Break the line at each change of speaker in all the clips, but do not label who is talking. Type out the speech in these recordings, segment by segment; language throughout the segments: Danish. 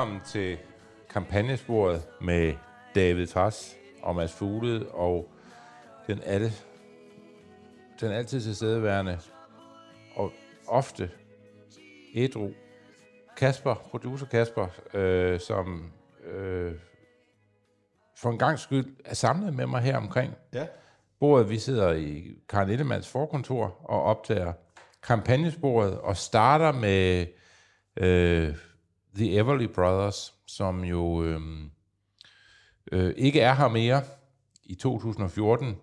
Velkommen til kampagnesporet med David Træs og Mads Fuglede og den, alle, den altid tilstedeværende og ofte ædru Kasper, producer Kasper, øh, som øh, for en gang skyld er samlet med mig her omkring
Ja.
bordet. Vi sidder i Karen Ellemanns forkontor og optager kampagnesporet og starter med øh, The Everly Brothers, som jo øh, øh, ikke er her mere. I 2014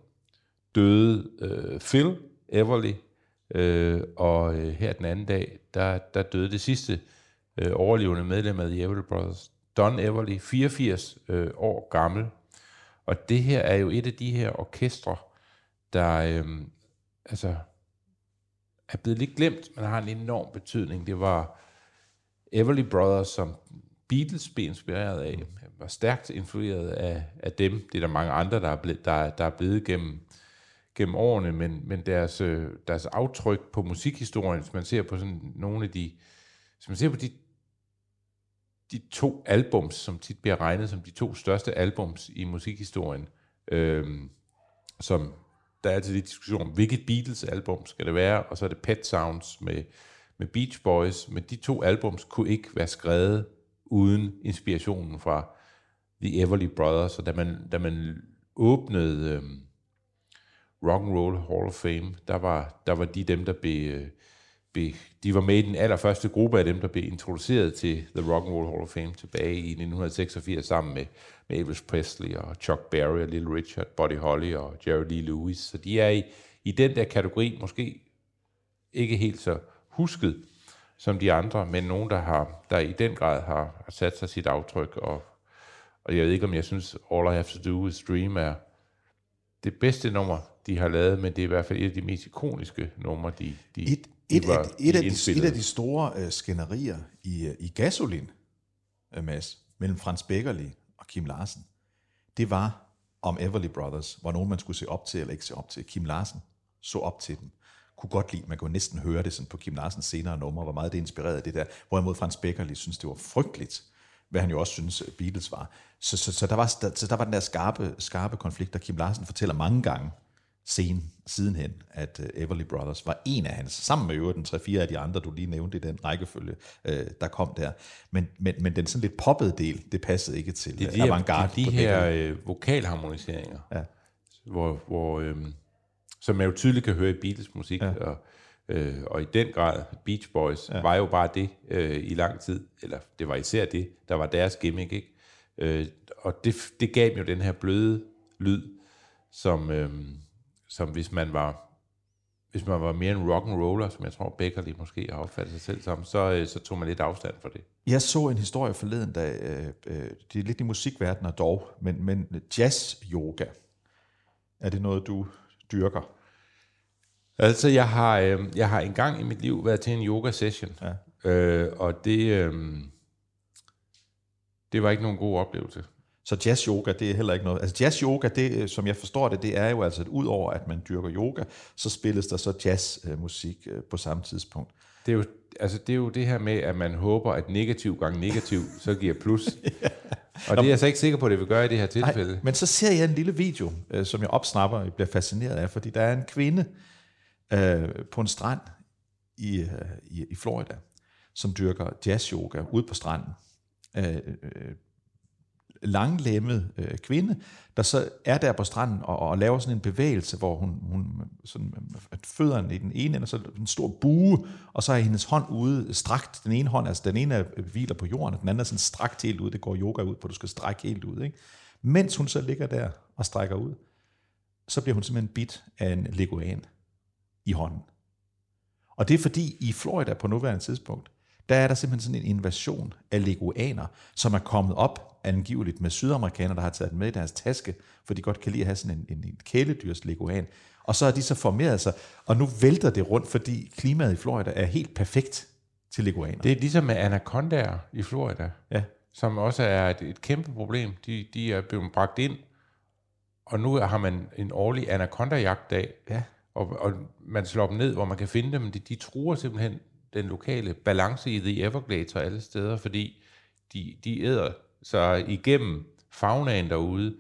døde øh, Phil Everly, øh, og øh, her den anden dag, der, der døde det sidste øh, overlevende medlem af The Everly Brothers, Don Everly, 84 øh, år gammel. Og det her er jo et af de her orkestre, der øh, altså, er blevet lidt glemt, men har en enorm betydning. Det var Everly Brothers, som Beatles blev inspireret af, var stærkt influeret af, af dem. Det er der mange andre, der er blevet, der, der er blevet gennem, gennem årene, men, men deres, øh, deres aftryk på musikhistorien, hvis man ser på sådan nogle af de, hvis man ser på de, de to albums, som tit bliver regnet som de to største albums i musikhistorien, øh, som der er altid lidt diskussion om, hvilket Beatles-album skal det være, og så er det Pet Sounds med, med Beach Boys, men de to albums kunne ikke være skrevet uden inspirationen fra The Everly Brothers, og da man, da man åbnede øh, Rock and Roll Hall of Fame, der var, der var de dem, der blev, øh, blev, de var med i den allerførste gruppe af dem, der blev introduceret til The Rock and Roll Hall of Fame tilbage i 1986 sammen med, med Elvis Presley og Chuck Berry og Little Richard, Buddy Holly og Jerry Lee Lewis. Så de er i, i den der kategori måske ikke helt så husket som de andre, men nogen, der, har, der i den grad har, har sat sig sit aftryk. Og, og jeg ved ikke, om jeg synes, All I Have To Do Is Dream er det bedste nummer, de har lavet, men det er i hvert fald et af de mest ikoniske numre, de, de,
Et,
de,
et,
var,
af, et, af de, et af de store uh, skænderier i, uh, i Gasolin, uh, Mads, mellem Frans Beckerli og Kim Larsen, det var om Everly Brothers, hvor nogen man skulle se op til eller ikke se op til. Kim Larsen så op til dem, kunne godt lide, man kunne næsten høre det sådan på Kim Larsens senere numre, hvor meget det inspirerede det der, hvorimod Frans Beckerli synes, det var frygteligt, hvad han jo også synes Beatles var. Så, så, så, der, var, der, så der var den der skarpe, skarpe konflikt, og Kim Larsen fortæller mange gange sen, sidenhen, at uh, Everly Brothers var en af hans, sammen med øvrigt den 3-4 af de andre, du lige nævnte i den rækkefølge, uh, der kom der. Men, men, men den sådan lidt poppede del, det passede ikke til
det er
uh,
de, her,
avantgarde.
de, her øh, vokalharmoniseringer,
Ja.
hvor, hvor, øh, som man jo tydeligt kan høre i Beatles musik, ja. og, øh, og i den grad Beach Boys ja. var jo bare det øh, i lang tid, eller det var især det, der var deres gimmick, ikke? Øh, og det, det gav dem jo den her bløde lyd, som, øh, som hvis man var hvis man var mere en rock and roller, som jeg tror Beckerly måske har opfattet sig selv som, så, øh, så tog man lidt afstand fra det.
Jeg så en historie forleden, da, øh, øh, det er lidt i musikverdenen dog, men, men jazz-yoga, er det noget, du dyrker?
Altså, jeg har, øh, jeg har engang i mit liv været til en yoga session, ja. øh, og det, øh, det var ikke nogen god oplevelse.
Så jazz-yoga, det er heller ikke noget. Altså jazz-yoga, det, øh, som jeg forstår det, det er jo altså, at ud over at man dyrker yoga, så spilles der så jazzmusik øh, på samme tidspunkt.
Det er, jo, altså, det er jo det her med, at man håber, at negativ gange negativ, så giver plus. Og det er jeg så ikke sikker på, at det vil gøre i det her tilfælde.
Nej, men så ser jeg en lille video, øh, som jeg opsnapper og bliver fascineret af, fordi der er en kvinde øh, på en strand i, øh, i, i Florida, som dyrker jazz-yoga ude på stranden. Øh, øh, langlemmet øh, kvinde, der så er der på stranden og, og laver sådan en bevægelse, hvor hun, hun sådan, at fødderne i den ene ende, og så en stor bue, og så er hendes hånd ude strakt. Den ene hånd, altså den ene er, hviler på jorden, og den anden er sådan strakt helt ud. Det går yoga ud på, du skal strække helt ud. Ikke? Mens hun så ligger der og strækker ud, så bliver hun simpelthen bit af en leguan i hånden. Og det er fordi i Florida på nuværende tidspunkt, der er der simpelthen sådan en invasion af leguaner, som er kommet op angiveligt med sydamerikanere, der har taget den med i deres taske, for de godt kan lide at have sådan en, en, en kæledyrs leguan. Og så er de så formeret sig, og nu vælter det rundt, fordi klimaet i Florida er helt perfekt til leguaner.
Det er ligesom med anacondaer i Florida,
ja.
som også er et, et kæmpe problem. De, de er blevet bragt ind, og nu har man en årlig anaconda-jagtdag,
Ja
og, og man slår dem ned, hvor man kan finde dem. De, de truer simpelthen den lokale balance i The Everglades og alle steder, fordi de, de æder sig igennem faunaen derude,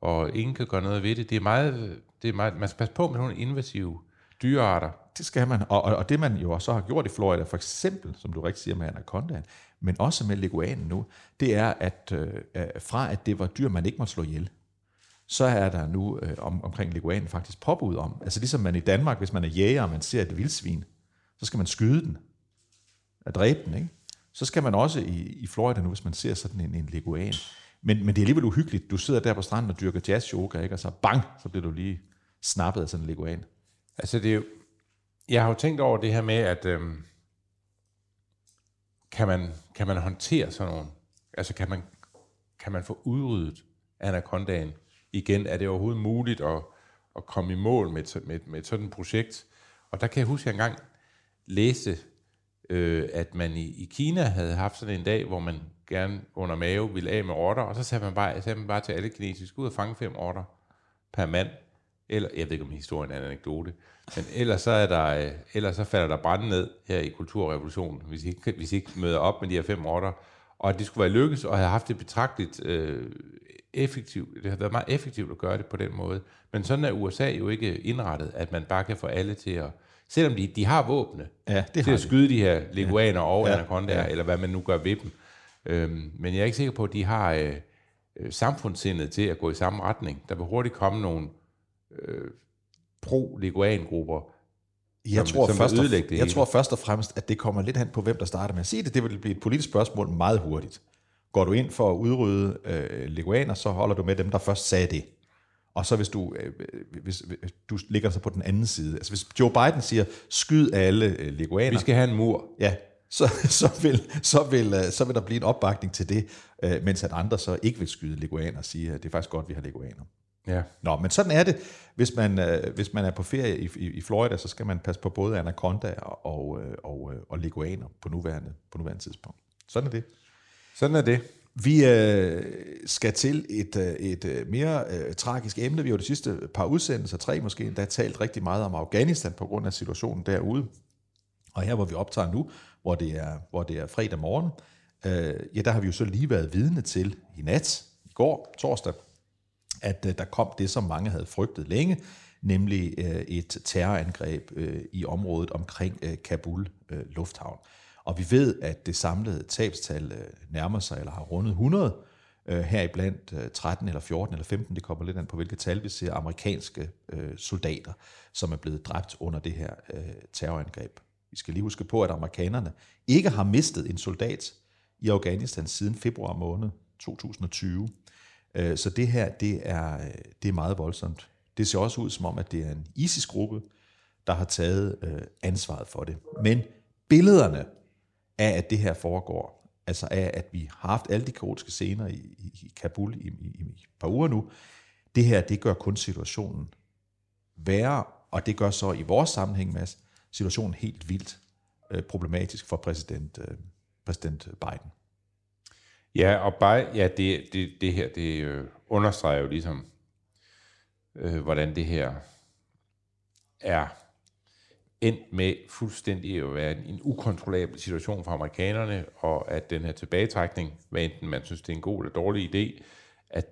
og ingen kan gøre noget ved det. Det er meget, det er meget man skal passe på med nogle invasive dyrearter.
Det skal man, og, og, og det man jo også har gjort i Florida, for eksempel, som du rigtig siger med anacondaen, men også med leguanen nu, det er, at øh, fra at det var dyr, man ikke måtte slå ihjel, så er der nu øh, om, omkring leguanen faktisk påbud om, altså ligesom man i Danmark, hvis man er jæger, og man ser et vildsvin, så skal man skyde den, at dræbe den, ikke? Så skal man også i, i Florida nu, hvis man ser sådan en, en leguan. Men, men det er alligevel uhyggeligt. Du sidder der på stranden og dyrker jazz-yoga, ikke? og så bang, så bliver du lige snappet af sådan en leguan.
Altså det er jo, jeg har jo tænkt over det her med, at øhm, kan, man, kan man håndtere sådan nogle, altså kan man, kan man få udryddet anacondaen igen? Er det overhovedet muligt at, at komme i mål med, med, med et sådan et projekt? Og der kan jeg huske, at jeg engang læste, øh, at man i, i Kina havde haft sådan en dag, hvor man gerne under mave ville af med rotter, og så sagde man bare, sagde man bare til alle kinesiske, ud og fange fem rotter per mand. Eller, jeg ved ikke, om historien er en anekdote, men ellers så, er der, øh, ellers så falder der brand ned her i kulturrevolutionen, hvis I ikke, hvis I ikke møder op med de her fem rotter. Og at det skulle være lykkes, og have haft det betragteligt øh, effektivt. Det har været meget effektivt at gøre det på den måde. Men sådan er USA jo ikke indrettet, at man bare kan få alle til at... Selvom de, de har våbne
Ja, det
til
har
at
de.
skyde de her leguaner og
Ja,
anacondaer,
ja.
eller hvad man nu gør ved dem. Øhm, men jeg er ikke sikker på, at de har øh, øh, samfundssindet til at gå i samme retning. Der vil hurtigt komme nogle øh, pro-leguan-grupper.
Jeg,
Som-
tror
som
først og, jeg
hele.
tror først og fremmest, at det kommer lidt hen på, hvem der starter med at sige det. Det vil blive et politisk spørgsmål meget hurtigt. Går du ind for at udrydde øh, leguaner, så holder du med dem, der først sagde det. Og så hvis du, øh, hvis, hvis du ligger så på den anden side, altså hvis Joe Biden siger, skyd alle øh, leguaner,
Vi skal have en mur.
ja, så, så, vil, så, vil, øh, så vil der blive en opbakning til det, øh, mens at andre så ikke vil skyde leguaner og sige, at det er faktisk godt, vi har leguaner.
Ja.
Nå, men sådan er det. Hvis man, øh, hvis man er på ferie i, i, i Florida, så skal man passe på både anaconda og, øh, og, øh, og leguaner på nuværende, på nuværende tidspunkt. Sådan er det.
Sådan er det.
Vi øh, skal til et, øh, et mere øh, tragisk emne. Vi har jo de sidste par udsendelser, tre måske endda, talt rigtig meget om Afghanistan på grund af situationen derude. Og her, hvor vi optager nu, hvor det er, hvor det er fredag morgen, øh, ja, der har vi jo så lige været vidne til i nat, i går, torsdag, at øh, der kom det, som mange havde frygtet længe, nemlig øh, et terrorangreb øh, i området omkring Kabul lufthavn. Og vi ved, at det samlede tabstal nærmer sig, eller har rundet 100, heriblandt 13 eller 14 eller 15, det kommer lidt an på, hvilket tal vi ser, amerikanske soldater, som er blevet dræbt under det her terrorangreb. Vi skal lige huske på, at amerikanerne ikke har mistet en soldat i Afghanistan siden februar måned 2020. Øh, Så det her, det er, det er meget voldsomt. Det ser også ud som om, at det er en ISIS-gruppe, der har taget øh, ansvaret for det. Men billederne af, at det her foregår, altså af, at vi har haft alle de kaotiske scener i, i, i Kabul i, i, i et par uger nu, det her, det gør kun situationen værre, og det gør så i vores sammenhæng, Mads, situationen helt vildt øh, problematisk for præsident, øh, præsident Biden.
Ja, og bare, ja, det, det, det her, det øh, understreger jo ligesom, øh, hvordan det her er endt med fuldstændig at være en, en ukontrollabel situation for amerikanerne, og at den her tilbagetrækning, hvad enten man synes, det er en god eller dårlig idé, at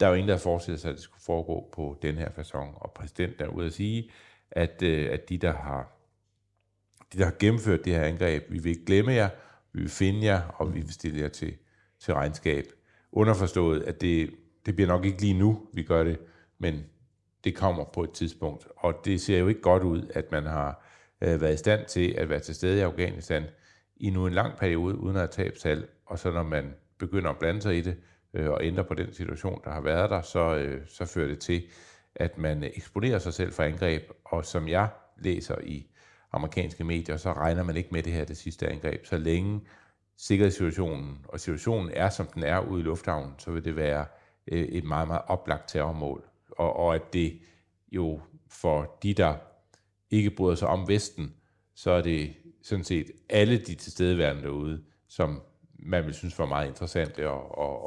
der er jo ingen, der forestillet sig, at det skulle foregå på den her façon. Og præsidenten er ude at sige, at, øh, at de, der har, de, der har gennemført det her angreb, vi vil ikke glemme jer, vi vil finde jer, og vi vil stille jer til, til regnskab. Underforstået, at det, det bliver nok ikke lige nu, vi gør det, men det kommer på et tidspunkt. Og det ser jo ikke godt ud, at man har øh, været i stand til at være til stede i Afghanistan i nu en lang periode, uden at have tabstal, og så når man begynder at blande sig i det, øh, og ændre på den situation, der har været der, så, øh, så fører det til, at man øh, eksponerer sig selv for angreb, og som jeg læser i amerikanske medier, så regner man ikke med det her det sidste angreb. Så længe sikkerhedssituationen og situationen er, som den er ude i lufthavnen, så vil det være øh, et meget, meget oplagt terrormål. Og, og at det jo for de, der ikke bryder sig om Vesten, så er det sådan set alle de tilstedeværende derude, som man vil synes var meget interessant at, at,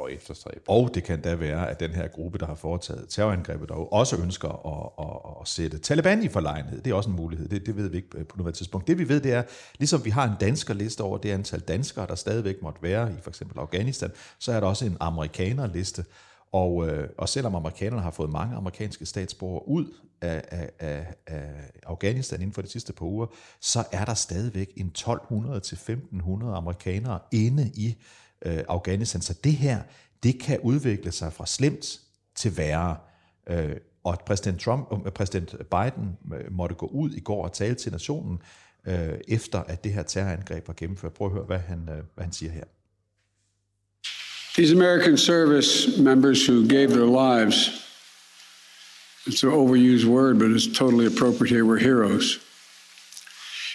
at efterstræbe.
Og det kan da være, at den her gruppe, der har foretaget terrorangrebet, dog også ønsker at, at, at sætte Taliban i forlegenhed. Det er også en mulighed. Det, det ved vi ikke øh, på nuværende tidspunkt. Det vi ved, det er, ligesom vi har en danskerliste over det antal danskere, der stadigvæk måtte være i for eksempel Afghanistan, så er der også en amerikanerliste. Og, øh, og selvom amerikanerne har fået mange amerikanske statsborgere ud af, af, af, af Afghanistan inden for de sidste par uger, så er der stadigvæk en 1200 til 1500 amerikanere inde i øh, Afghanistan. Så det her, det kan udvikle sig fra slemt til værre. Øh, og præsident, Trump, øh, præsident Biden øh, måtte gå ud i går og tale til nationen, øh, efter at det her terrorangreb var gennemført. Prøv at høre, hvad han, øh, hvad han siger her.
These American service members who gave their lives, it's an overused word, but it's totally appropriate here, were heroes.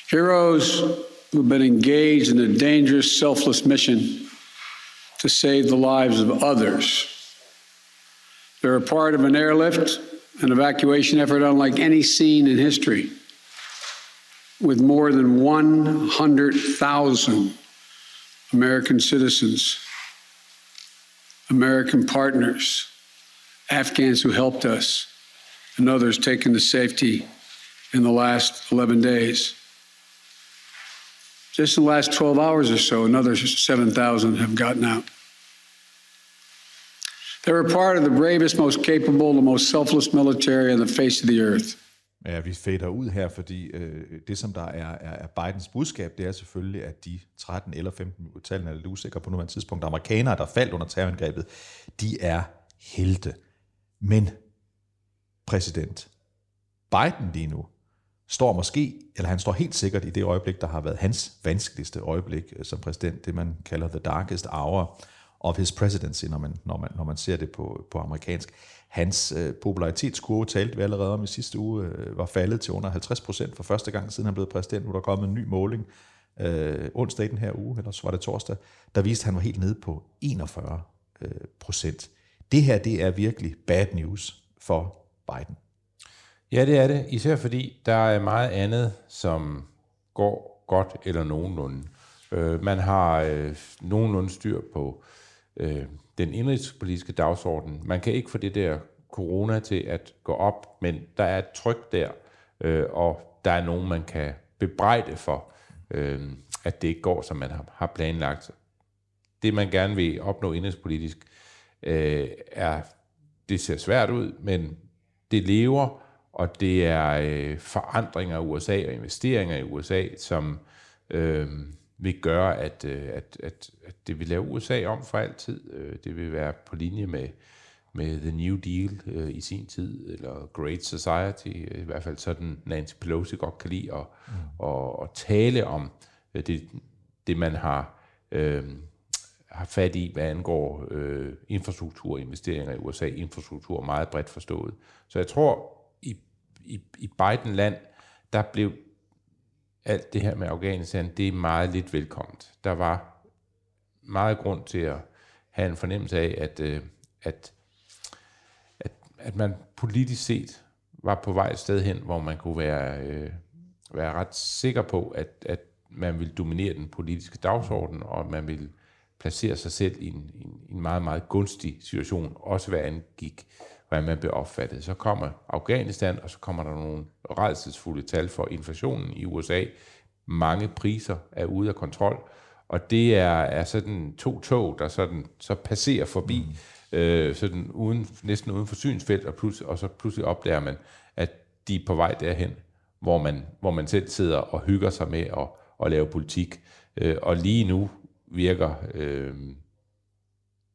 Heroes who've been engaged in a dangerous, selfless mission to save the lives of others. They're a part of an airlift, an evacuation effort unlike any seen in history, with more than 100,000 American citizens American partners, Afghans who helped us, and others taken to safety in the last 11 days. Just in the last 12 hours or so, another 7,000 have gotten out. They're a part of the bravest, most capable, the most selfless military on the face of the earth.
Ja, vi fader ud her, fordi øh, det, som der er, er, er Bidens budskab, det er selvfølgelig, at de 13 eller 15, tallene er lidt usikre på nuværende tidspunkt, amerikanere, der faldt under terrorangrebet, de er helte. Men præsident Biden lige nu står måske, eller han står helt sikkert i det øjeblik, der har været hans vanskeligste øjeblik øh, som præsident, det man kalder the darkest hour of his presidency, når man, når man, når man ser det på, på amerikansk. Hans øh, popularitetskurve, talte vi allerede om i sidste uge, øh, var faldet til under 50 procent for første gang, siden han blev præsident. Nu er der kommet en ny måling øh, onsdag i den her uge, eller så var det torsdag, der viste, at han var helt nede på 41 øh, procent. Det her, det er virkelig bad news for Biden.
Ja, det er det. Især fordi der er meget andet, som går godt eller nogenlunde. Øh, man har øh, nogenlunde styr på øh, den indrigspolitiske dagsorden. Man kan ikke få det der corona til at gå op, men der er et tryk der, øh, og der er nogen, man kan bebrejde for, øh, at det ikke går, som man har, har planlagt. Det, man gerne vil opnå indrigspolitisk, øh, er, det ser svært ud, men det lever, og det er øh, forandringer i USA og investeringer i USA, som øh, vil gøre, at, øh, at, at, at det vil lave USA om for altid. Øh, det vil være på linje med, med The New Deal øh, i sin tid, eller Great Society, i hvert fald sådan Nancy Pelosi godt kan lide at, mm. at, at tale om det, det man har, øh, har fat i, hvad angår øh, infrastrukturinvesteringer i USA, infrastruktur meget bredt forstået. Så jeg tror, i, i, i Biden-land, der blev alt det her med Afghanistan, det er meget lidt velkomment. Der var meget grund til at have en fornemmelse af, at, øh, at, at, at man politisk set var på vej et sted hen, hvor man kunne være, øh, være ret sikker på, at, at man ville dominere den politiske dagsorden, og man ville placere sig selv i en, en, en meget, meget gunstig situation, også hvad angik hvordan man bliver opfattet. Så kommer Afghanistan, og så kommer der nogle redselsfulde tal for inflationen i USA. Mange priser er ude af kontrol, og det er, er sådan to tog, der sådan, så passerer forbi, mm. øh, sådan uden, næsten uden for synsfelt, og, plus, og så pludselig opdager man, at de er på vej derhen, hvor man, hvor man selv sidder og hygger sig med at, at lave politik. Øh, og lige nu virker øh,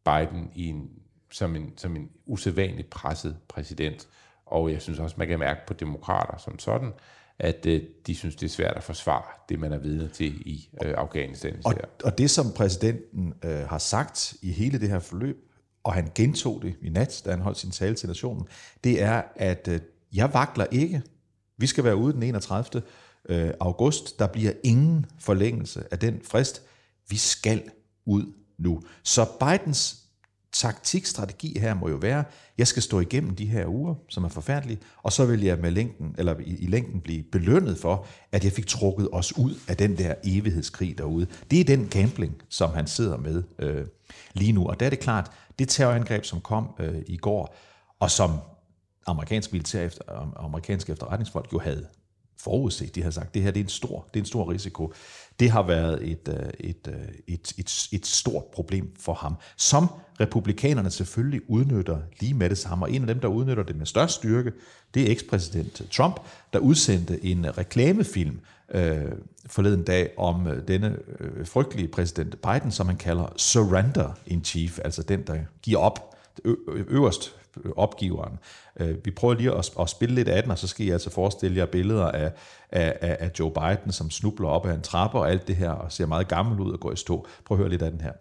Biden i en, som, en, som en usædvanligt presset præsident. Og jeg synes også, man kan mærke på demokrater som sådan, at øh, de synes, det er svært at forsvare det, man er vidne til i øh, Afghanistan.
Og, og det, som præsidenten øh, har sagt i hele det her forløb, og han gentog det i nat, da han holdt sin tale til nationen, det er, at øh, jeg vakler ikke. Vi skal være ude den 31. Øh, august. Der bliver ingen forlængelse af den frist. Vi skal ud nu. Så Bidens taktikstrategi her må jo være, jeg skal stå igennem de her uger, som er forfærdelige, og så vil jeg med længden, eller i, i længden blive belønnet for, at jeg fik trukket os ud af den der evighedskrig derude. Det er den gambling, som han sidder med øh, lige nu. Og der er det klart, det terrorangreb, som kom øh, i går, og som amerikansk militær efter, amerikanske efterretningsfolk jo havde forudset. De har sagt, det her det er en stor, det er en stor risiko. Det har været et, øh, et, øh, et, et, et stort problem for ham, som republikanerne selvfølgelig udnytter lige med det samme. Og en af dem, der udnytter det med størst styrke, det er ekspræsident Trump, der udsendte en reklamefilm øh, forleden dag om øh, denne øh, frygtelige præsident Biden, som man kalder surrender in chief, altså den, der giver op øverst opgiveren. Øh, vi prøver lige at, at spille lidt af den, og så skal I altså forestille jer billeder af, af, af Joe Biden, som snubler op ad en trappe og alt det her, og ser meget gammel ud og går i stå. Prøv at høre lidt af den her.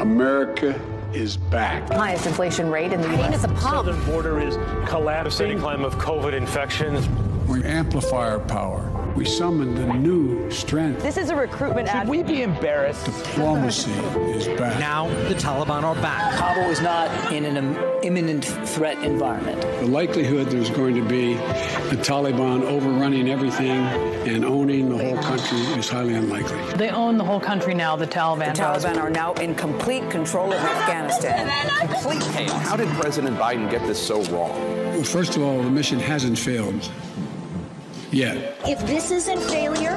America is back.
Highest inflation rate in the U.S.
at the pump.
southern border is collapsing. climb of COVID infections.
We amplify our power. We summoned a new strength.
This is a recruitment ad.
we be embarrassed?
Diplomacy is back.
Now the Taliban are back.
Kabul is not in an im- imminent threat environment.
The likelihood there's going to be the Taliban overrunning everything and owning the whole country is highly unlikely.
They own the whole country now, the Taliban.
The Taliban are now in complete control of Afghanistan.
Complete chaos.
How did President Biden get this so wrong?
Well, first of all, the mission hasn't failed yet.
If this isn't failure,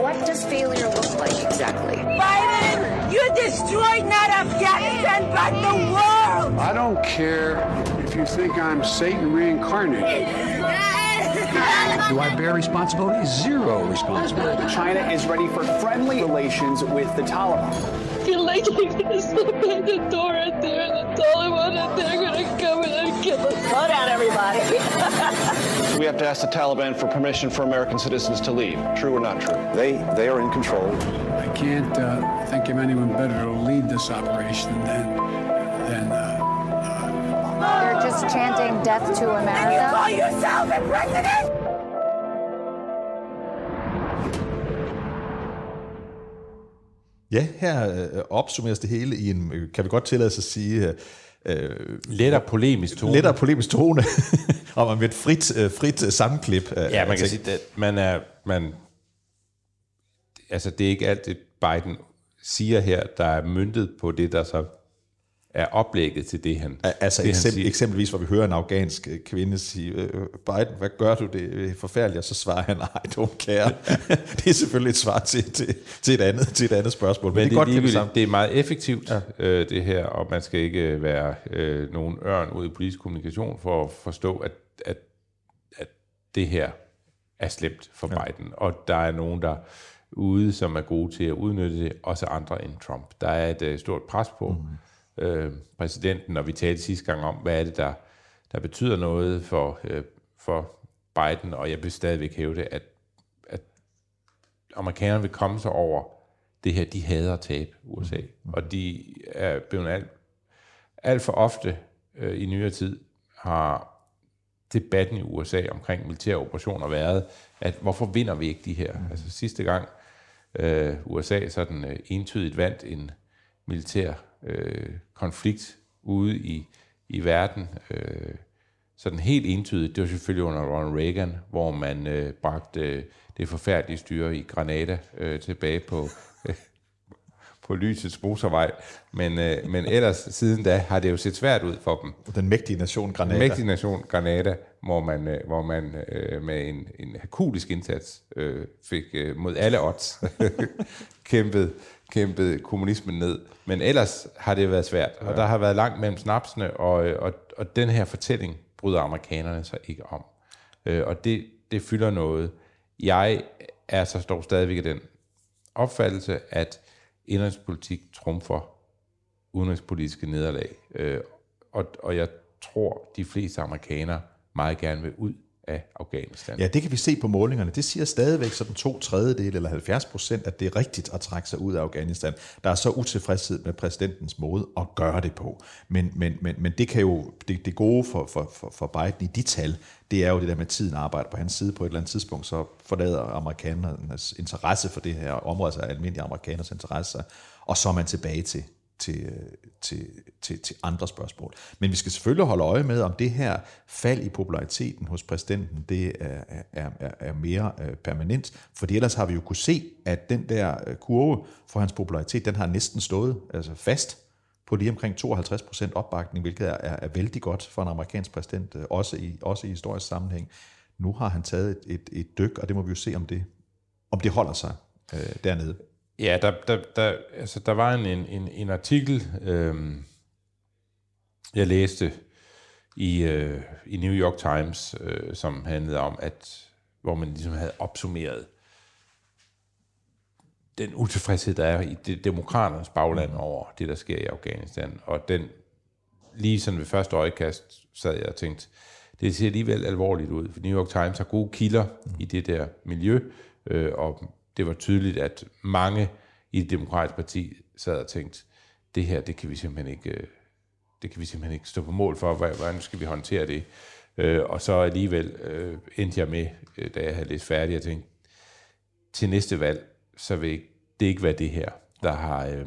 what does failure look like exactly?
Biden, you destroyed not Afghanistan, but the world!
I don't care if you think I'm Satan reincarnated. Do I bear responsibility? Zero responsibility.
China is ready for friendly relations with the Taliban.
You're like this open the door right there, and the Taliban, and they're gonna come in and kill us.
Slow down, everybody.
We have to ask the Taliban for permission for American citizens to leave. True or not true? They they are in control.
I can't uh, think of anyone better to lead this operation than than. Uh,
They're just chanting death to America.
Call yourself a president?
Ja, her øh, opsummeres det hele i en, øh, kan vi godt tillade os at sige, øh,
Lettere polemisk tone.
lettere polemisk tone, og med et frit, øh, frit øh, sammenklip. af-
Ja, man kan sige, at man er, man, altså det er ikke alt det, Biden siger her, der er myndet på det, der så er oplægget til det, han,
Altså
det, han
eksempel,
siger.
eksempelvis, hvor vi hører en afghansk øh, kvinde sige, øh, Biden, hvad gør du, det er forfærdeligt, og så svarer han, I don't care. det er selvfølgelig et svar til, til, til, et, andet, til et andet spørgsmål, men,
Men
det
det,
er
er
godt,
det, det er meget effektivt, ja. øh, det her, og man skal ikke være øh, nogen ørn ud i politisk kommunikation for at forstå, at, at, at det her er slemt for ja. Biden, og der er nogen, der ude, som er gode til at udnytte det, også andre end Trump. Der er et øh, stort pres på mm. Øh, præsidenten, og vi talte sidste gang om, hvad er det, der, der betyder noget for, øh, for Biden, og jeg vil stadigvæk hævde, at, at amerikanerne vil komme sig over det her, de hader at tabe USA. Mm. Og de er blevet alt, alt for ofte øh, i nyere tid har debatten i USA omkring militære operationer været, at hvorfor vinder vi ikke de her? Mm. Altså sidste gang øh, USA sådan øh, entydigt vandt en militær øh, konflikt ude i, i verden, øh, sådan helt entydigt, det var selvfølgelig under Ronald Reagan, hvor man øh, bragte øh, det forfærdelige styre i Granada øh, tilbage på, øh, på lysets motorvej. Men, øh, men ellers siden da har det jo set svært ud for dem.
Den mægtige nation Granada.
Den mægtige nation Granada, hvor man, øh, hvor man øh, med en, en hakulisk indsats øh, fik øh, mod alle odds kæmpet, kæmpet kommunismen ned. Men ellers har det været svært, og der har været langt mellem snapsene, og, øh, og, og den her fortælling bryder amerikanerne sig ikke om. Øh, og det, det fylder noget. Jeg er så dog stadigvæk af den opfattelse, at indrigspolitik trumfer udenrigspolitiske nederlag. Øh, og, og jeg tror, de fleste amerikanere meget gerne vil ud af Afghanistan.
Ja, det kan vi se på målingerne. Det siger stadigvæk sådan to tredjedel eller 70 procent, at det er rigtigt at trække sig ud af Afghanistan. Der er så utilfredshed med præsidentens måde at gøre det på. Men, men, men, men det kan jo, det, det gode for, for, for, for Biden i de tal, det er jo det der med, at tiden arbejder på hans side på et eller andet tidspunkt, så forlader amerikanernes interesse for det her område, altså almindelige amerikaners interesse, og så er man tilbage til, til, øh, til, til, til andre spørgsmål. Men vi skal selvfølgelig holde øje med, om det her fald i populariteten hos præsidenten, det er, er, er, er mere øh, permanent. For ellers har vi jo kunne se, at den der øh, kurve for hans popularitet, den har næsten stået altså fast på lige omkring 52 procent opbakning, hvilket er, er, er vældig godt for en amerikansk præsident, også i, også i historisk sammenhæng. Nu har han taget et, et, et dyk, og det må vi jo se, om det, om det holder sig øh, dernede.
Ja, der, der, der, altså, der var en, en, en artikel, øh, jeg læste i, øh, i New York Times, øh, som handlede om, at hvor man ligesom havde opsummeret den utilfredshed, der er i det demokraternes bagland over det, der sker i Afghanistan. Og den, lige sådan ved første øjekast, sad jeg og tænkte, det ser alligevel alvorligt ud, for New York Times har gode kilder i det der miljø, øh, og det var tydeligt, at mange i det demokratiske parti sad og tænkte, det her, det kan vi simpelthen ikke, øh, det kan vi simpelthen ikke stå på mål for, hvordan skal vi håndtere det? Øh, og så alligevel øh, endte jeg med, øh, da jeg havde læst færdigt, at tænke, til næste valg, så vil det ikke være det her, der har, øh,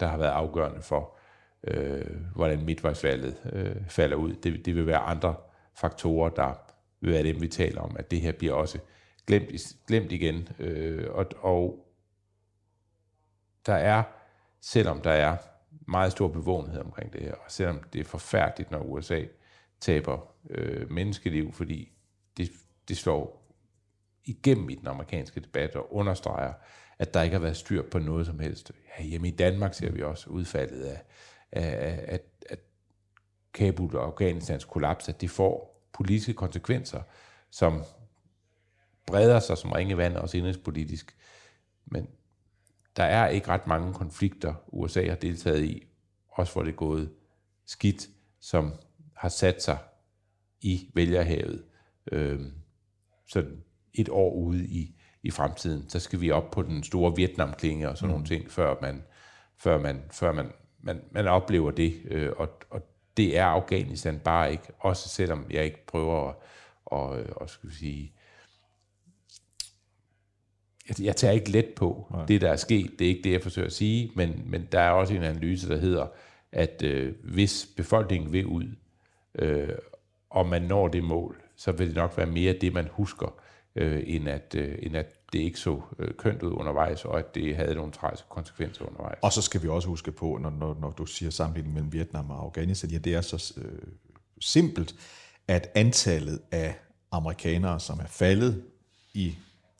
der har været afgørende for, øh, hvordan midtvejsvalget øh, falder ud. Det, det vil være andre faktorer, der vil være dem, vi taler om, at det her bliver også glemt, glemt igen. Øh, og, og der er, selvom der er meget stor bevågenhed omkring det her, og selvom det er forfærdeligt, når USA taber øh, menneskeliv, fordi det, det slår igennem i den amerikanske debat og understreger, at der ikke har været styr på noget som helst. Ja, hjemme i Danmark ser vi også udfaldet af, af, af, af Kabul og Afghanistans kollaps, at det får politiske konsekvenser, som breder sig som ringe vand, også indrigspolitisk. Men der er ikke ret mange konflikter, USA har deltaget i, også hvor det er gået skidt, som har sat sig i vælgerhavet. Øh, sådan et år ude i, i fremtiden, så skal vi op på den store Vietnamklinge og sådan mm. nogle ting, før man, før man, før man, man, man oplever det. Øh, og, og det er Afghanistan bare ikke, også selvom jeg ikke prøver at, og, og skal vi sige, jeg, jeg tager ikke let på Nej. det, der er sket. Det er ikke det, jeg forsøger at sige, men, men der er også en analyse, der hedder, at øh, hvis befolkningen vil ud, øh, og man når det mål, så vil det nok være mere det, man husker, øh, end, at, øh, end at det ikke så øh, kønt ud undervejs, og at det havde nogle tragiske konsekvenser undervejs.
Og så skal vi også huske på, når, når, når du siger sammenligning mellem Vietnam og Afghanistan, ja, det er så øh, simpelt, at antallet af amerikanere, som er faldet i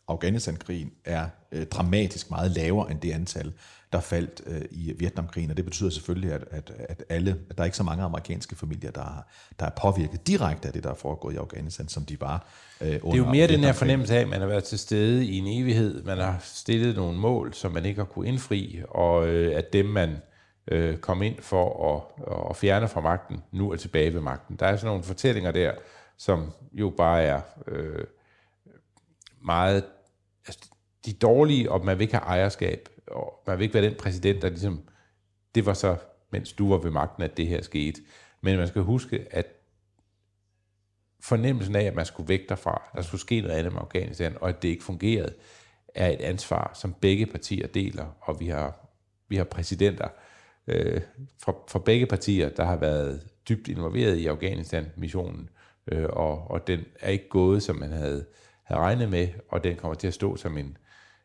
Afghanistan-krigen er øh, dramatisk meget lavere end det antal, der faldt øh, i Vietnamkrigen, og det betyder selvfølgelig, at, at, at, alle, at der er ikke så mange amerikanske familier, der, der er påvirket direkte af det, der er foregået i Afghanistan, som de var øh, under
Det er jo mere den her fornemmelse af, at man har været til stede i en evighed, man har stillet nogle mål, som man ikke har kunne indfri, og øh, at dem, man øh, kom ind for at, at fjerne fra magten, nu er tilbage ved magten. Der er sådan nogle fortællinger der, som jo bare er... Øh, meget altså, de dårlige, og man vil ikke have ejerskab, og man vil ikke være den præsident, der ligesom, det var så, mens du var ved magten, at det her skete. Men man skal huske, at fornemmelsen af, at man skulle væk derfra, der skulle ske noget andet med Afghanistan, og at det ikke fungerede, er et ansvar, som begge partier deler, og vi har, vi har præsidenter øh, fra, fra begge partier, der har været dybt involveret i Afghanistan-missionen, øh, og, og den er ikke gået, som man havde havde regnet med, og den kommer til at stå som en,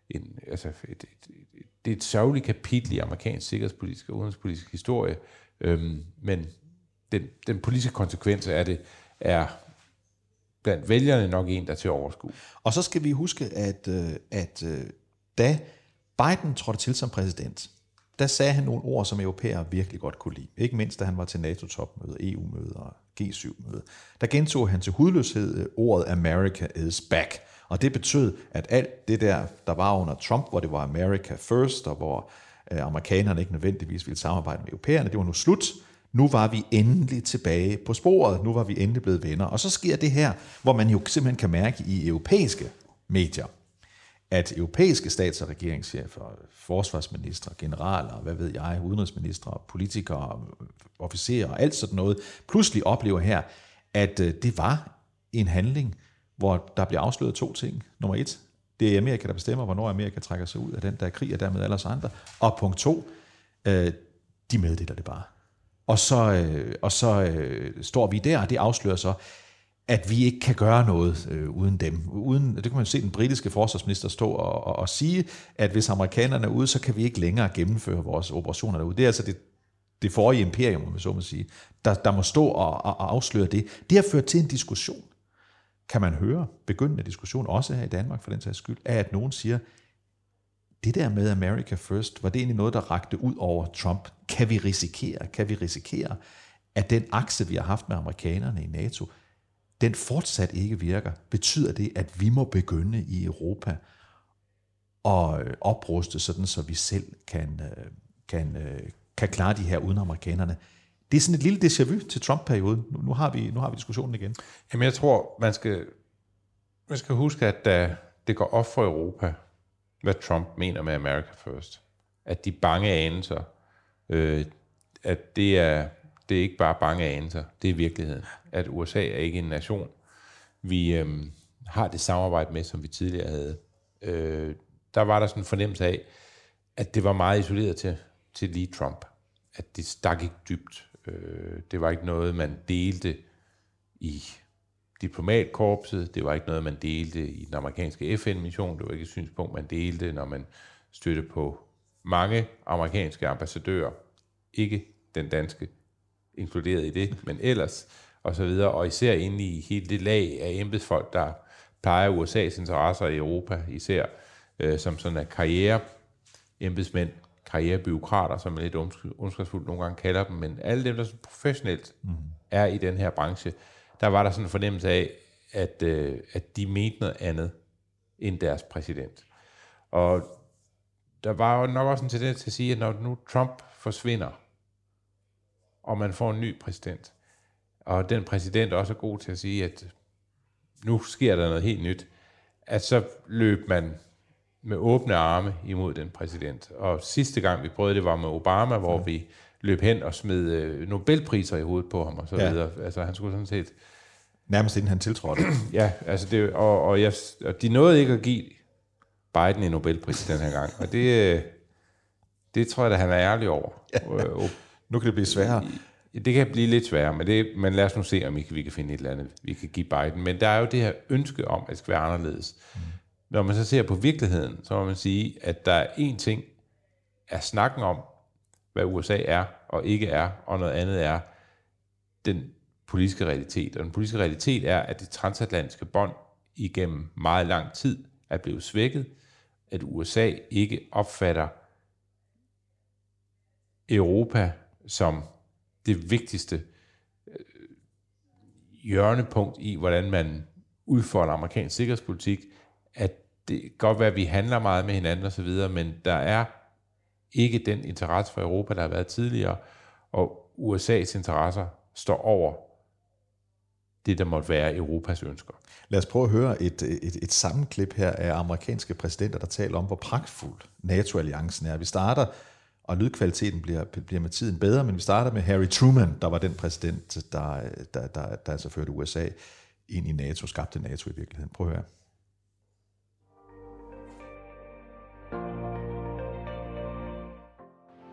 en, altså et, et, et, det er et sørgeligt kapitel i amerikansk sikkerhedspolitisk og udenrigspolitisk historie, øhm, men den, den politiske konsekvens af det er blandt vælgerne nok en, der er til overskue.
Og så skal vi huske, at, øh, at øh, da Biden trådte til som præsident, der sagde han nogle ord, som europæere virkelig godt kunne lide. Ikke mindst, da han var til NATO-topmøde, EU-møde og G7-møde. Der gentog han til hudløshed øh, ordet America is back. Og det betød, at alt det der, der var under Trump, hvor det var America first, og hvor øh, amerikanerne ikke nødvendigvis ville samarbejde med europæerne, det var nu slut. Nu var vi endelig tilbage på sporet. Nu var vi endelig blevet venner. Og så sker det her, hvor man jo simpelthen kan mærke i europæiske medier, at europæiske stats- og regeringschefer, forsvarsminister, generaler, hvad ved jeg, udenrigsminister, politikere, officerer og alt sådan noget, pludselig oplever her, at øh, det var en handling, hvor der bliver afsløret to ting. Nummer et, det er Amerika, der bestemmer, hvornår Amerika trækker sig ud af den der krig, og dermed alle os andre. Og punkt to, øh, de meddeler det bare. Og så, øh, og så øh, står vi der, og det afslører så, at vi ikke kan gøre noget øh, uden dem. Uden, det kan man se den britiske forsvarsminister stå og, og, og sige, at hvis amerikanerne er ude, så kan vi ikke længere gennemføre vores operationer derude. Det er altså det, det forrige imperium, om man så må sige, der, der må stå og, og, og afsløre det. Det har ført til en diskussion, kan man høre, begyndende diskussion, også her i Danmark for den sags skyld, af at nogen siger, det der med America First, var det egentlig noget, der rakte ud over Trump? Kan vi risikere, kan vi risikere, at den akse, vi har haft med amerikanerne i NATO, den fortsat ikke virker? Betyder det, at vi må begynde i Europa at øh, opruste, sådan så vi selv kan, øh, kan, øh, kan klare de her uden amerikanerne? Det er sådan et lille déjà vu til Trump-perioden. Nu, nu, har vi, nu har vi diskussionen igen.
Jamen jeg tror, man skal, man skal huske, at da det går op for Europa, hvad Trump mener med America First. At de bange anelser, øh, at det er, det er ikke bare bange anelser, det er virkeligheden. At USA er ikke en nation, vi øh, har det samarbejde med, som vi tidligere havde. Øh, der var der sådan en fornemmelse af, at det var meget isoleret til, til lige Trump. At det stak ikke dybt. Øh, det var ikke noget, man delte i diplomatkorpset. Det var ikke noget, man delte i den amerikanske FN-mission. Det var ikke et synspunkt, man delte, når man støtte på mange amerikanske ambassadører. Ikke den danske inkluderet i det, men ellers og så videre. Og især inde i hele det lag af embedsfolk, der plejer USA's interesser i Europa, især øh, som sådan en karriere embedsmænd, karrierebyråkrater, som man lidt ondskabsfuldt nogle gange kalder dem, men alle dem, der så professionelt mm. er i den her branche, der var der sådan en fornemmelse af, at, øh, at de mente noget andet end deres præsident. Og der var jo nok også en tendens til at sige, at når nu Trump forsvinder, og man får en ny præsident, og den præsident også er god til at sige, at nu sker der noget helt nyt, at så løb man med åbne arme imod den præsident. Og sidste gang vi prøvede det var med Obama, hvor ja. vi løb hen og smed øh, Nobelpriser i hovedet på ham og så ja. videre. Altså han skulle sådan set...
Nærmest inden han tiltrådte.
ja, altså det, og, og, jeg, og de nåede ikke at give Biden en Nobelpris den her gang, og det, øh, det tror jeg, at han er ærlig over. Ja.
Nu kan det blive sværere.
Det kan blive lidt sværere, men, det, men lad os nu se, om vi kan, vi kan finde et eller andet, vi kan give Biden. Men der er jo det her ønske om, at det skal være anderledes. Mm. Når man så ser på virkeligheden, så må man sige, at der er én ting, er snakken om, hvad USA er og ikke er, og noget andet er den politiske realitet. Og den politiske realitet er, at det transatlantiske bånd igennem meget lang tid er blevet svækket, at USA ikke opfatter Europa som det vigtigste øh, hjørnepunkt i, hvordan man udfolder amerikansk sikkerhedspolitik, at det kan godt være, at vi handler meget med hinanden osv., men der er ikke den interesse for Europa, der har været tidligere, og USA's interesser står over det, der måtte være Europas ønsker.
Lad os prøve at høre et, et, et sammenklip her af amerikanske præsidenter, der taler om, hvor pragtfuld NATO-alliancen er. Vi starter, og lydkvaliteten bliver, bliver med tiden bedre, men vi starter med Harry Truman, der var den præsident, der, der, der, der altså førte USA ind i NATO, skabte NATO i virkeligheden. Prøv at høre.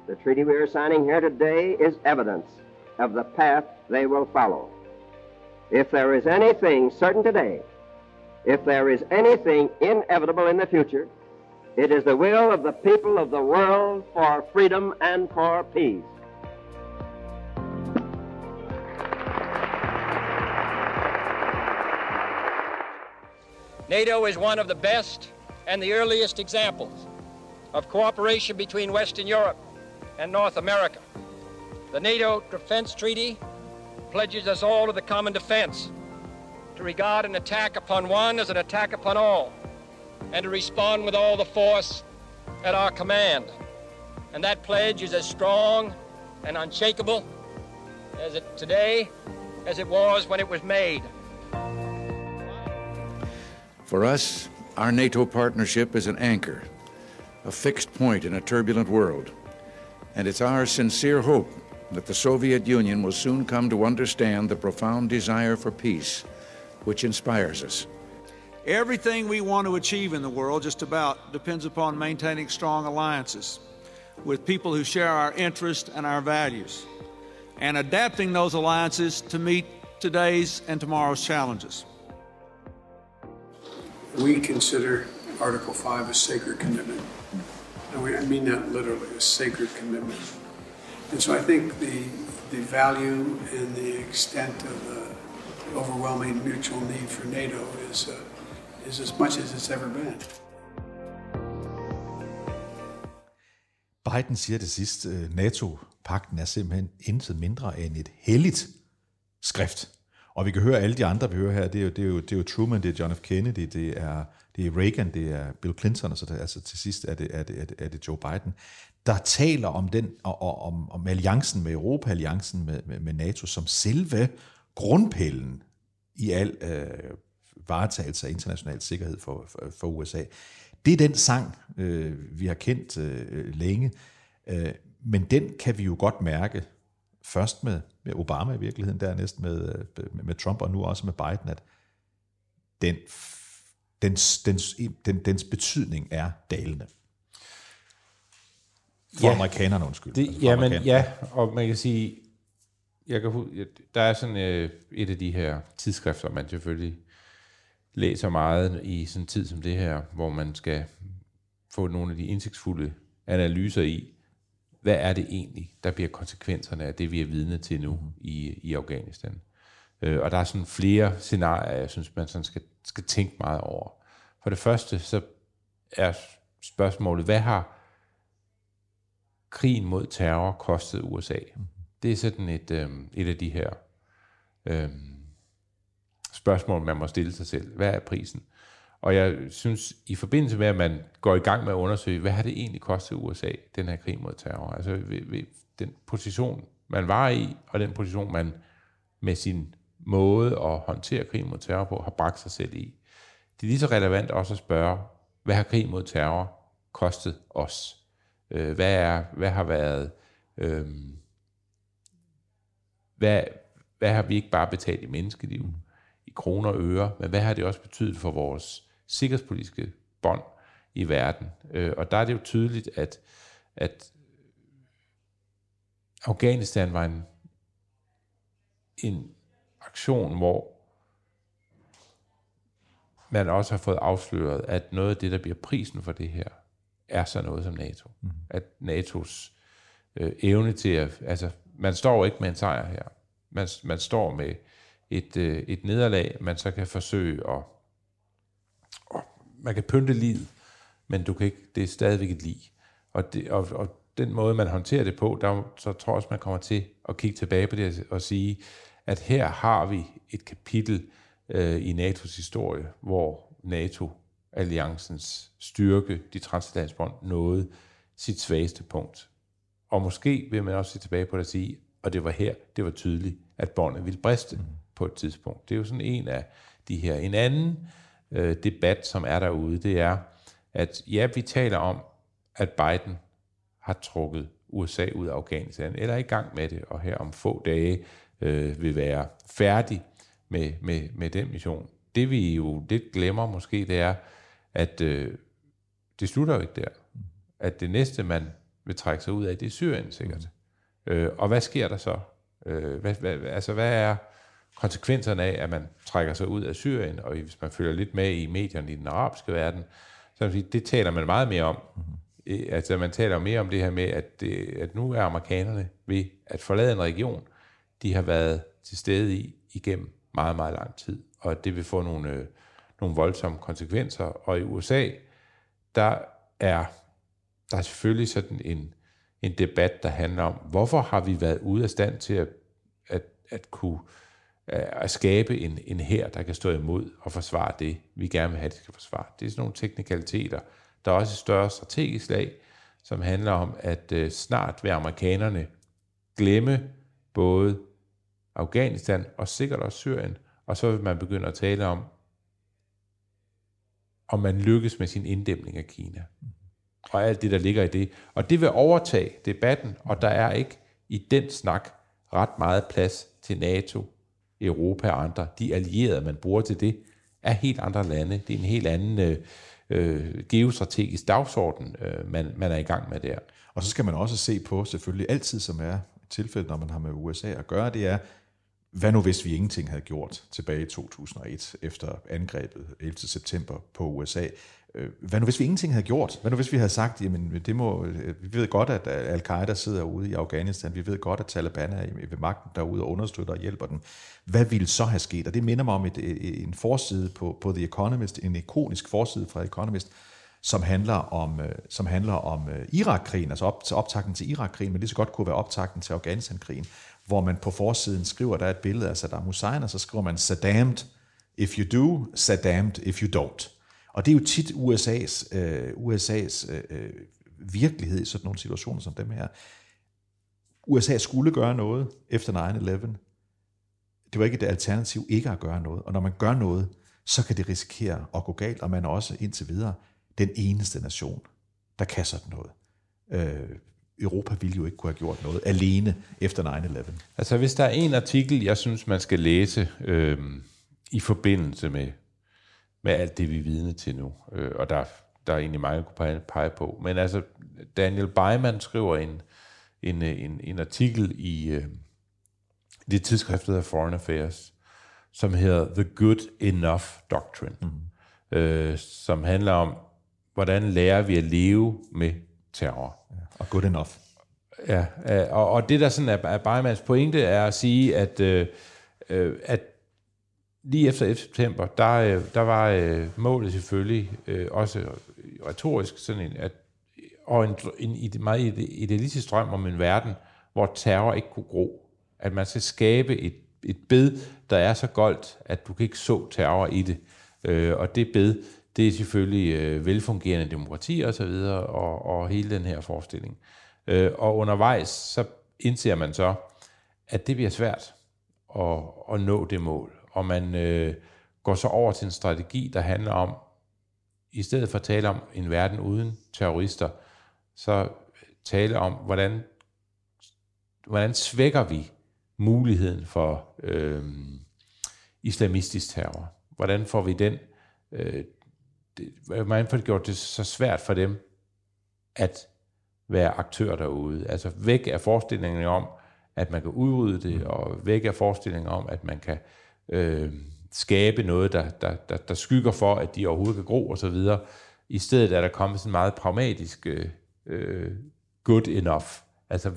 The treaty we are signing here today is evidence of the path they will follow. If there is anything certain today, if there is anything inevitable in the future, It is the will of the people of the world for freedom and for peace.
NATO is one of the best and the earliest examples of cooperation between Western Europe and North America. The NATO Defense Treaty pledges us all to the common defense, to regard an attack upon one as an attack upon all, and to respond with all the force at our command. And that pledge is as strong and unshakable as it today as it was when it was made.
For us, our NATO partnership is an anchor, a fixed point in a turbulent world. And it's our sincere hope that the Soviet Union will soon come to understand the profound desire for peace which inspires us.
Everything we want to achieve in the world, just about, depends upon maintaining strong alliances with people who share our interests and our values, and adapting those alliances to meet today's and tomorrow's challenges.
We consider Article 5 a sacred commitment. And we, I mean that literally, a sacred commitment. And so I think the, the value and the extent of the overwhelming mutual need for NATO is, uh, is as much as it's ever been.
Biden siger det sidst, øh, NATO-pakten er simpelthen intet mindre end et helligt skrift. Og vi kan høre alle de andre, vi hører her, det er jo, det er jo, det er jo Truman, det er John F. Kennedy, det er, det er Reagan, det er Bill Clinton, og så det, altså til sidst er det, er, det, er, det, er det Joe Biden, der taler om den og, og, om, om alliancen med Europa, alliancen med, med, med NATO, som selve grundpillen i al øh, varetagelse af international sikkerhed for, for, for USA. Det er den sang, øh, vi har kendt øh, længe, øh, men den kan vi jo godt mærke, først med, med Obama i virkeligheden, dernæst med, med, med Trump, og nu også med Biden, at den, dens, dens, den, dens betydning er dalende. For ja, amerikanerne, undskyld.
Det,
altså
jamen, ja, og man kan sige, jeg kan, der er sådan øh, et af de her tidsskrifter, man selvfølgelig læser meget i sådan en tid som det her, hvor man skal få nogle af de indsigtsfulde analyser i, hvad er det egentlig, der bliver konsekvenserne af det, vi er vidne til nu i, i Afghanistan. Øh, og der er sådan flere scenarier, jeg synes, man sådan skal, skal tænke meget over. For det første, så er spørgsmålet, hvad har krigen mod terror kostet USA? Det er sådan et, øh, et af de her øh, spørgsmål, man må stille sig selv. Hvad er prisen? Og jeg synes, i forbindelse med, at man går i gang med at undersøge, hvad har det egentlig kostet USA, den her krig mod terror? Altså ved, ved den position, man var i, og den position, man med sin måde at håndtere krig mod terror på, har bragt sig selv i. Det er lige så relevant også at spørge, hvad har krig mod terror kostet os? Øh, hvad, er, hvad har været... Øhm, hvad, hvad har vi ikke bare betalt i menneskeliv, i kroner og øre, men hvad har det også betydet for vores sikkerhedspolitiske bånd i verden. Øh, og der er det jo tydeligt, at, at Afghanistan var en, en aktion, hvor man også har fået afsløret, at noget af det, der bliver prisen for det her, er så noget som NATO. Mm. At NATO's øh, evne til at... Altså, man står ikke med en sejr her. Man, man står med et, øh, et nederlag, man så kan forsøge at man kan pynte livet, men du kan ikke, det er stadigvæk et liv. Og, det, og, og den måde, man håndterer det på, der, så tror jeg også, man kommer til at kigge tilbage på det og sige, at her har vi et kapitel øh, i NATO's historie, hvor NATO-alliancens styrke, de transatlantsbånd, nåede sit svageste punkt. Og måske vil man også se tilbage på det og sige, og det var her, det var tydeligt, at båndet ville briste mm på et tidspunkt. Det er jo sådan en af de her. En anden øh, debat, som er derude, det er, at ja, vi taler om, at Biden har trukket USA ud af Afghanistan, eller er i gang med det, og her om få dage øh, vil være færdig med, med, med den mission. Det vi jo lidt glemmer måske, det er, at øh, det slutter jo ikke der. At det næste, man vil trække sig ud af, det er Syrien sikkert. Mm. Øh, og hvad sker der så? Øh, hvad, hvad, altså, hvad er konsekvenserne af, at man trækker sig ud af Syrien, og hvis man følger lidt med i medierne i den arabiske verden, Så det taler man meget mere om. Mm-hmm. Altså man taler mere om det her med, at, det, at nu er amerikanerne ved at forlade en region, de har været til stede i igennem meget, meget lang tid. Og at det vil få nogle, øh, nogle voldsomme konsekvenser. Og i USA, der er der er selvfølgelig sådan en, en debat, der handler om, hvorfor har vi været ude af stand til at, at, at kunne Øh, at skabe en, en her, der kan stå imod og forsvare det, vi gerne vil have, det skal forsvare. Det er sådan nogle teknikaliteter. Der er også et større strategisk lag, som handler om, at øh, snart vil amerikanerne glemme både Afghanistan og sikkert også Syrien, og så vil man begynde at tale om, om man lykkes med sin inddæmning af Kina. Og alt det, der ligger i det. Og det vil overtage debatten, og der er ikke i den snak ret meget plads til NATO, Europa og andre. De allierede, man bruger til det, er helt andre lande. Det er en helt anden øh, øh, geostrategisk dagsorden, øh, man, man er i gang med der.
Og så skal man også se på, selvfølgelig altid som er tilfældet, når man har med USA at gøre, det er, hvad nu hvis vi ingenting havde gjort tilbage i 2001 efter angrebet 11. september på USA? Øh, hvad nu hvis vi ingenting havde gjort? Hvad nu hvis vi havde sagt, jamen det må, øh, vi ved godt, at øh, al-Qaida sidder ude i Afghanistan, vi ved godt, at Taliban er ved magten derude og understøtter og hjælper dem. Hvad ville så have sket? Og det minder mig om et, en forside på, på The Economist, en ikonisk forside fra Economist, som handler om, øh, som handler om Irak-krigen, altså op, optakten til Irak-krigen, men det så godt kunne være optakten til Afghanistan-krigen, hvor man på forsiden skriver, der er et billede af Saddam Hussein, og så skriver man, Saddam if you do, Saddam if you don't. Og det er jo tit USA's, øh, USA's øh, øh, virkelighed i sådan nogle situationer som dem her. USA skulle gøre noget efter 9-11. Det var ikke et alternativ ikke at gøre noget. Og når man gør noget, så kan det risikere at gå galt, og man er også indtil videre den eneste nation, der kan sådan noget. Øh, Europa ville jo ikke kunne have gjort noget alene efter 9-11.
Altså hvis der er en artikel, jeg synes, man skal læse øh, i forbindelse med med alt det, vi er vidne til nu. Øh, og der, der er egentlig mange, kunne pege på. Men altså, Daniel Byman skriver en, en, en, en artikel i øh, det tidsskrift, der hedder Foreign Affairs, som hedder The Good Enough Doctrine, mm. øh, som handler om, hvordan lærer vi at leve med terror.
Ja, og good enough.
Ja, og, og det der sådan er, er Bymans pointe, er at sige, at, øh, øh at lige efter 11. september, der, øh, der var øh, målet selvfølgelig øh, også retorisk sådan en, at, og en, en, en meget idealistisk drøm om en verden, hvor terror ikke kunne gro. At man skal skabe et, et bed, der er så goldt, at du kan ikke så terror i det. Øh, og det bed, det er selvfølgelig øh, velfungerende demokrati og så videre, og, og hele den her forestilling. Øh, og undervejs, så indser man så, at det bliver svært at, at nå det mål og man øh, går så over til en strategi, der handler om, i stedet for at tale om en verden uden terrorister, så tale om, hvordan, hvordan svækker vi muligheden for øh, islamistisk terror? Hvordan får vi den, øh, det, hvordan får det gjort det så svært for dem at være aktør derude? Altså væk af forestillingen om, at man kan udrydde det, og væk af forestillingen om, at man kan øh, skabe noget, der, der, der, der skygger for, at de overhovedet kan gro og så videre. I stedet er der kommet sådan meget pragmatisk øh, øh good enough. Altså,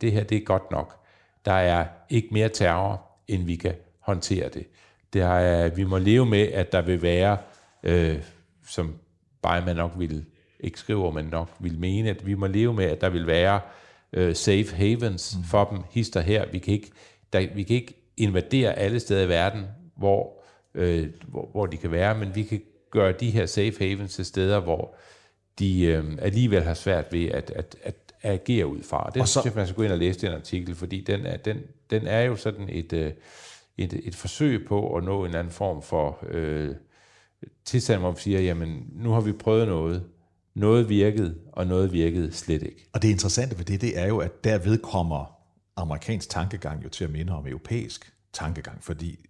det her, det er godt nok. Der er ikke mere terror, end vi kan håndtere det. det er, vi må leve med, at der vil være, øh, som bare man nok vil ikke skriver, men nok vil mene, at vi må leve med, at der vil være øh, safe havens mm. for dem, hister her. Vi kan ikke, der, vi kan ikke invadere alle steder i verden, hvor, øh, hvor, hvor de kan være, men vi kan gøre de her safe havens til steder, hvor de øh, alligevel har svært ved at, at, at agere ud fra. Det og så, synes jeg, man skal gå ind og læse den artikel, fordi den er, den, den er jo sådan et, øh, et, et forsøg på at nå en anden form for øh, tilstand, hvor man siger, jamen nu har vi prøvet noget, noget virkede, og noget virkede slet ikke.
Og det interessante ved det, det er jo, at derved kommer amerikansk tankegang jo til at minde om europæisk tankegang, fordi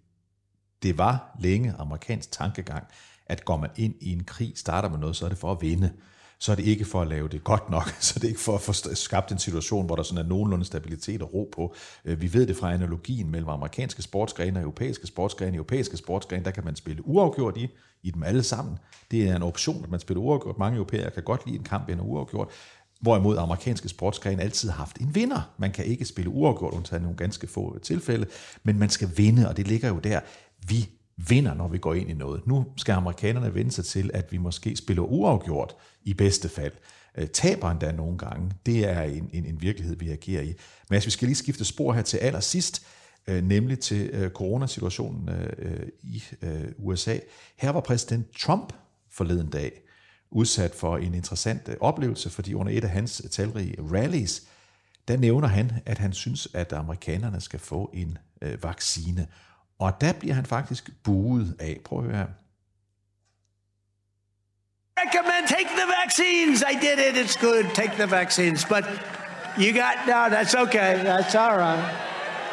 det var længe amerikansk tankegang, at går man ind i en krig, starter med noget, så er det for at vinde. så er det ikke for at lave det godt nok, så det er ikke for at få skabt en situation, hvor der sådan er nogenlunde stabilitet og ro på. Øh, vi ved det fra analogien mellem amerikanske sportsgrene og europæiske sportsgrene. Europæiske sportsgrene, der kan man spille uafgjort i, i dem alle sammen. Det er en option, at man spiller uafgjort. Mange europæere kan godt lide en kamp end uafgjort. Hvorimod amerikanske sportsgrene altid har haft en vinder. Man kan ikke spille uafgjort, undtagen nogle ganske få øh, tilfælde, men man skal vinde, og det ligger jo der. Vi vinder, når vi går ind i noget. Nu skal amerikanerne vende sig til, at vi måske spiller uafgjort i bedste fald. Øh, Taber endda nogle gange. Det er en, en, en virkelighed, vi agerer i. Men altså, vi skal lige skifte spor her til allersidst, øh, nemlig til coronasituationen i USA. Her var præsident Trump forleden dag udsat for en interessant oplevelse, fordi under et af hans talrige rallies, der nævner han, at han synes, at amerikanerne skal få en vaccine. Og der bliver han faktisk buet af. Prøv at høre
recommend take the vaccines. I did it. It's good. Take the vaccines. But you got no. That's okay. That's all right.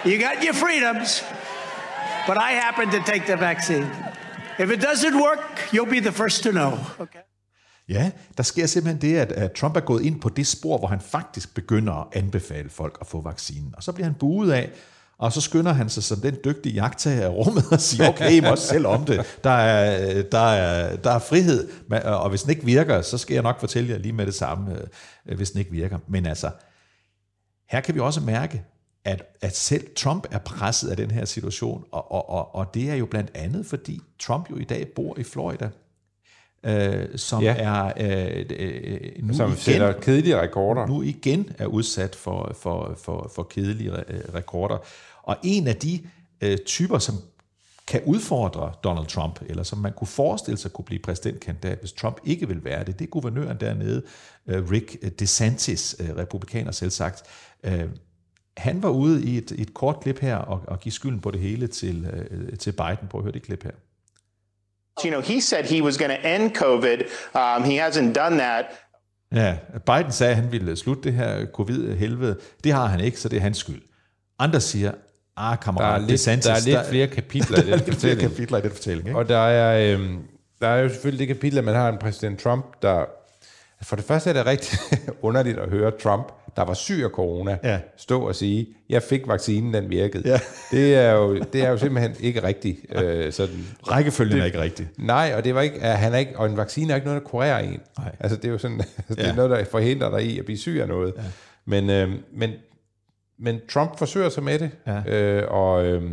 You got your freedoms. But I happen to take the vaccine. If it doesn't work, you'll be the first to know. Okay.
Ja, der sker simpelthen det, at, at Trump er gået ind på det spor, hvor han faktisk begynder at anbefale folk at få vaccinen. Og så bliver han buet af, og så skynder han sig som den dygtige jagttager af rummet og siger, okay, I må også selv om det. Der er, der, er, der er frihed, og hvis den ikke virker, så skal jeg nok fortælle jer lige med det samme, øh, hvis den ikke virker. Men altså, her kan vi også mærke, at, at selv Trump er presset af den her situation, og, og, og, og det er jo blandt andet, fordi Trump jo i dag bor i Florida, øh, som ja. er øh, øh,
nu som igen, kedelige rekorder.
Nu igen er udsat for, for, for, for kedelige rekorder. Og en af de øh, typer, som kan udfordre Donald Trump, eller som man kunne forestille sig kunne blive præsidentkandidat, hvis Trump ikke vil være det, det er guvernøren dernede, øh, Rick DeSantis, øh, republikaner selv sagt. Øh, han var ude i et, et kort klip her og, og give skylden på det hele til, øh, til Biden. Prøv at høre det klip her.
You know, he said he was going to end COVID. Um, he hasn't done that.
Ja, Biden sagde, at han ville slutte det her covid-helvede. Det har han ikke, så det er hans skyld. Andre siger, ah, kammerat,
der er lidt,
Santis,
der er lidt der, flere kapitler i den fortælling.
flere kapitler i den fortælling, ikke?
Og der er, øhm, der er jo selvfølgelig det kapitel, at man har en præsident Trump, der... For det første er det rigtig underligt at høre Trump, der var syg af corona, ja. stå og sige, jeg fik vaccinen, den virkede. Ja. Det, er jo, det er jo simpelthen ikke rigtigt. Øh, sådan,
Rækkefølgen
det,
er ikke rigtig.
Nej, og det var ikke, han er ikke, og en vaccine er ikke noget, der kurerer en. Nej. Altså det er jo sådan, det er ja. noget, der forhindrer dig i at blive syg af noget. Ja. Men, øh, men men Trump forsøger sig med det, ja. øh, og, øh,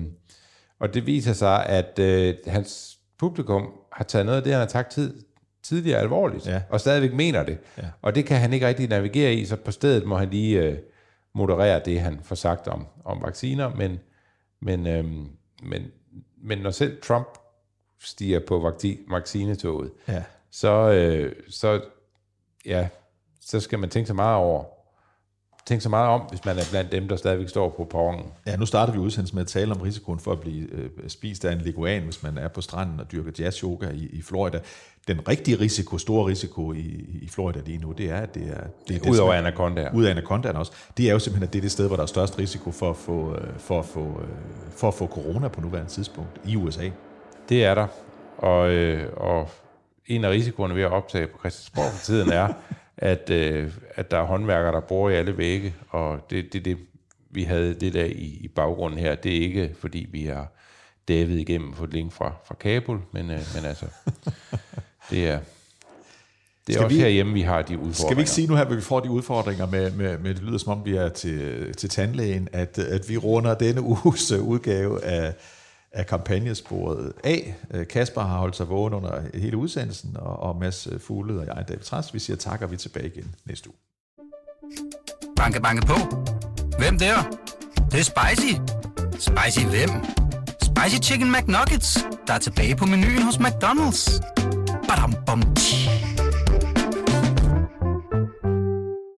og det viser sig, at øh, hans publikum har taget noget af det, han har sagt tid, tidligere alvorligt, ja. og stadigvæk mener det. Ja. Og det kan han ikke rigtig navigere i, så på stedet må han lige øh, moderere det, han får sagt om, om vacciner, men, men, øh, men, men når selv Trump stiger på vaccinetoget, ja. så, øh, så, ja, så skal man tænke så meget over, tænke så meget om, hvis man er blandt dem, der stadigvæk står på perronen.
Ja, nu starter vi udsendelsen med at tale om risikoen for at blive øh, spist af en leguan, hvis man er på stranden og dyrker jazz-yoga i, i Florida. Den rigtige risiko, store risiko i, i Florida lige nu, det er, at det er... Det
er Udover anacondaer.
Ud af anacondaen også. Det er jo simpelthen, at det er det sted, hvor der er størst risiko for at få, øh, for at få, øh, for at få corona på nuværende tidspunkt i USA.
Det er der. Og, øh, og en af risikoerne ved at optage på Christiansborg for tiden er, at, øh, at der er håndværkere, der bor i alle vægge, og det det, det, vi havde det der i, i baggrunden her. Det er ikke, fordi vi har David igennem fået link fra, fra Kabul, men, øh, men altså, det er, det er skal også vi, herhjemme, vi har de udfordringer.
Skal vi ikke sige nu her, at vi får de udfordringer med, med, med det lyder som om vi er til, til tandlægen, at, at vi runder denne uges udgave af af kampagnesporet af. Øh, Kasper har holdt sig vågen under hele udsendelsen, og, og Mads øh, Fugled og jeg, David Træs, vi siger tak, og vi er tilbage igen næste uge.
Banke, banke på. Hvem der? Det, det er spicy. Spicy hvem? Spicy Chicken McNuggets, der er tilbage på menuen hos McDonald's. Badum, bom, tji.